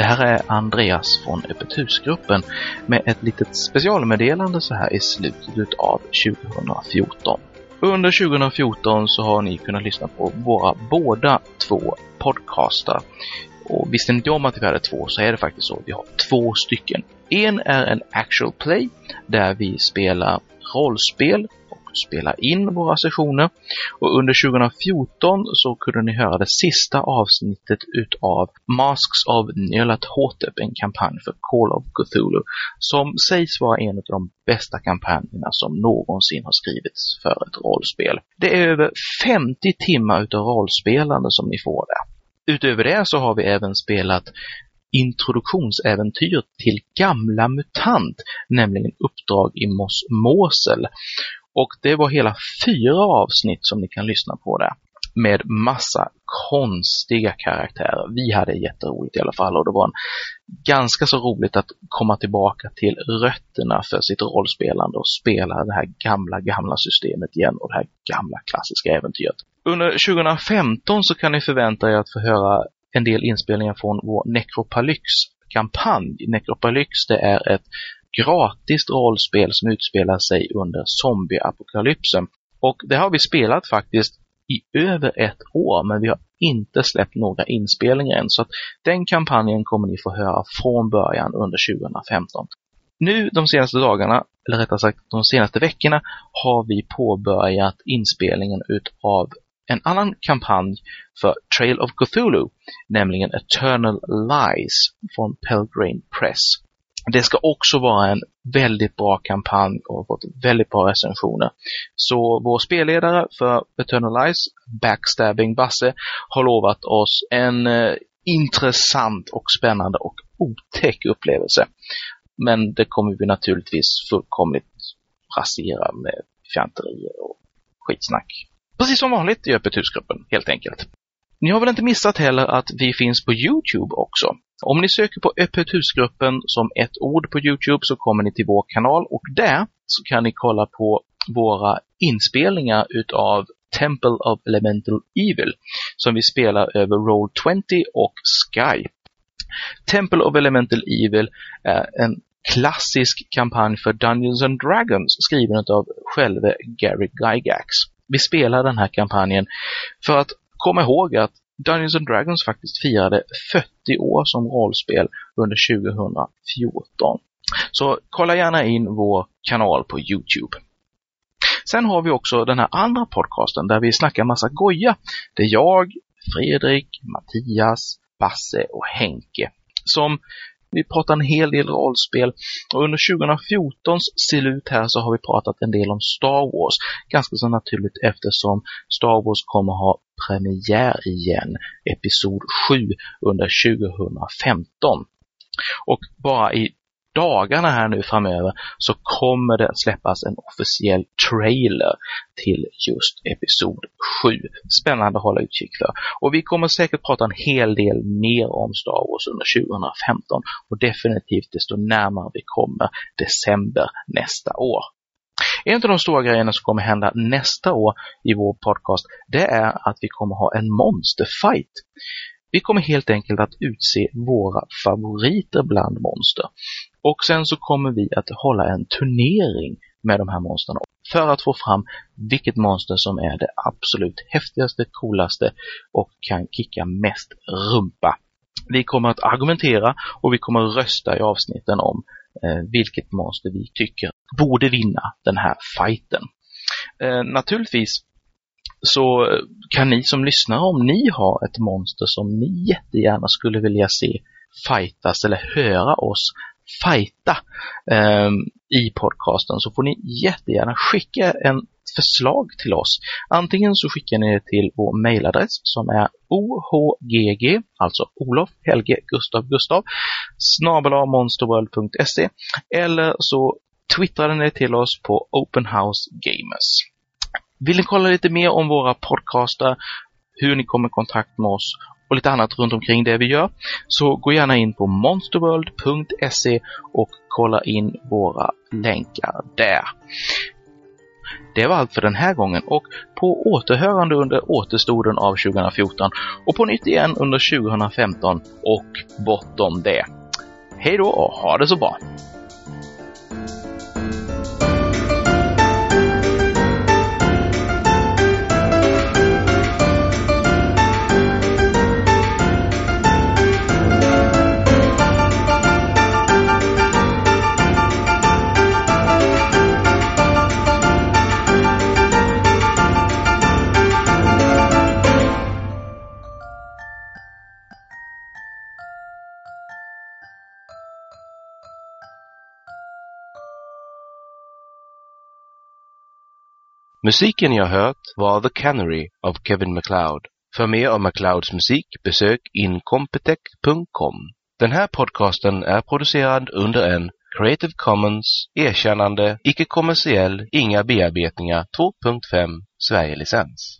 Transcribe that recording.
Det här är Andreas från Öppet husgruppen med ett litet specialmeddelande så här i slutet av 2014. Under 2014 så har ni kunnat lyssna på våra båda två podcaster. Och visste ni inte om att vi hade två så är det faktiskt så. Vi har två stycken. En är en actual play där vi spelar rollspel spela in våra sessioner. Och under 2014 så kunde ni höra det sista avsnittet utav Masks of Nyarlathotep, en kampanj för Call of Cthulhu, som sägs vara en av de bästa kampanjerna som någonsin har skrivits för ett rollspel. Det är över 50 timmar utav rollspelande som ni får där. Utöver det så har vi även spelat introduktionsäventyr till Gamla MUTANT, nämligen Uppdrag i Mos Mosel. Och det var hela fyra avsnitt som ni kan lyssna på där. Med massa konstiga karaktärer. Vi hade jätteroligt i alla fall och det var en, ganska så roligt att komma tillbaka till rötterna för sitt rollspelande och spela det här gamla, gamla systemet igen och det här gamla klassiska äventyret. Under 2015 så kan ni förvänta er att få höra en del inspelningar från vår Necropalyx-kampanj. Necropalyx det är ett gratis rollspel som utspelar sig under zombieapokalypsen. Och det har vi spelat faktiskt i över ett år, men vi har inte släppt några inspelningar än. Så att den kampanjen kommer ni få höra från början under 2015. Nu de senaste dagarna, eller rättare sagt de senaste veckorna, har vi påbörjat inspelningen utav en annan kampanj för Trail of Cthulhu, nämligen Eternal Lies från Pelgrane Press. Det ska också vara en väldigt bra kampanj och fått väldigt bra recensioner. Så vår spelledare för Eternalize, Backstabbing Basse, har lovat oss en eh, intressant och spännande och otäck upplevelse. Men det kommer vi naturligtvis fullkomligt rasera med fjanterier och skitsnack. Precis som vanligt i Öppet husgruppen, helt enkelt. Ni har väl inte missat heller att vi finns på Youtube också? Om ni söker på Öppet husgruppen som ett ord på Youtube så kommer ni till vår kanal och där så kan ni kolla på våra inspelningar utav Temple of Elemental Evil som vi spelar över Roll20 och Skype. Temple of Elemental Evil är en klassisk kampanj för Dungeons and Dragons skriven av själve Gary Gygax. Vi spelar den här kampanjen för att komma ihåg att Dungeons and Dragons faktiskt firade 40 år som rollspel under 2014. Så kolla gärna in vår kanal på Youtube. Sen har vi också den här andra podcasten där vi snackar massa goja. Det är jag, Fredrik, Mattias, Basse och Henke som vi pratar en hel del rollspel och under 2014s slut här så har vi pratat en del om Star Wars. Ganska så naturligt eftersom Star Wars kommer ha premiär igen, Episod 7 under 2015. Och bara i dagarna här nu framöver så kommer det släppas en officiell trailer till just Episod 7. Spännande att hålla utkik för. Och vi kommer säkert prata en hel del mer om Star Wars under 2015 och definitivt desto närmare vi kommer december nästa år. En av de stora grejerna som kommer hända nästa år i vår podcast, det är att vi kommer ha en monsterfight. Vi kommer helt enkelt att utse våra favoriter bland monster. Och sen så kommer vi att hålla en turnering med de här monstren för att få fram vilket monster som är det absolut häftigaste, coolaste och kan kicka mest rumpa. Vi kommer att argumentera och vi kommer att rösta i avsnitten om eh, vilket monster vi tycker borde vinna den här fighten. Eh, naturligtvis så kan ni som lyssnar, om ni har ett monster som ni jättegärna skulle vilja se fightas eller höra oss fighta eh, i podcasten så får ni jättegärna skicka en förslag till oss. Antingen så skickar ni det till vår mailadress som är ohgg, alltså Olof Helge Gustav Gustav, snabelamonsterworld.se eller så twittrar ni till oss på Open House Gamers. Vill ni kolla lite mer om våra podcaster, hur ni kommer i kontakt med oss och lite annat runt omkring det vi gör, så gå gärna in på monsterworld.se och kolla in våra länkar där. Det var allt för den här gången och på återhörande under återstoden av 2014 och på nytt igen under 2015 och bortom det. Hej då och ha det så bra! Musiken jag hört var The Canary av Kevin MacLeod. För mer om MacLeods musik besök incompetech.com. Den här podcasten är producerad under en Creative Commons erkännande, icke-kommersiell, inga bearbetningar 2.5 Sverige-licens.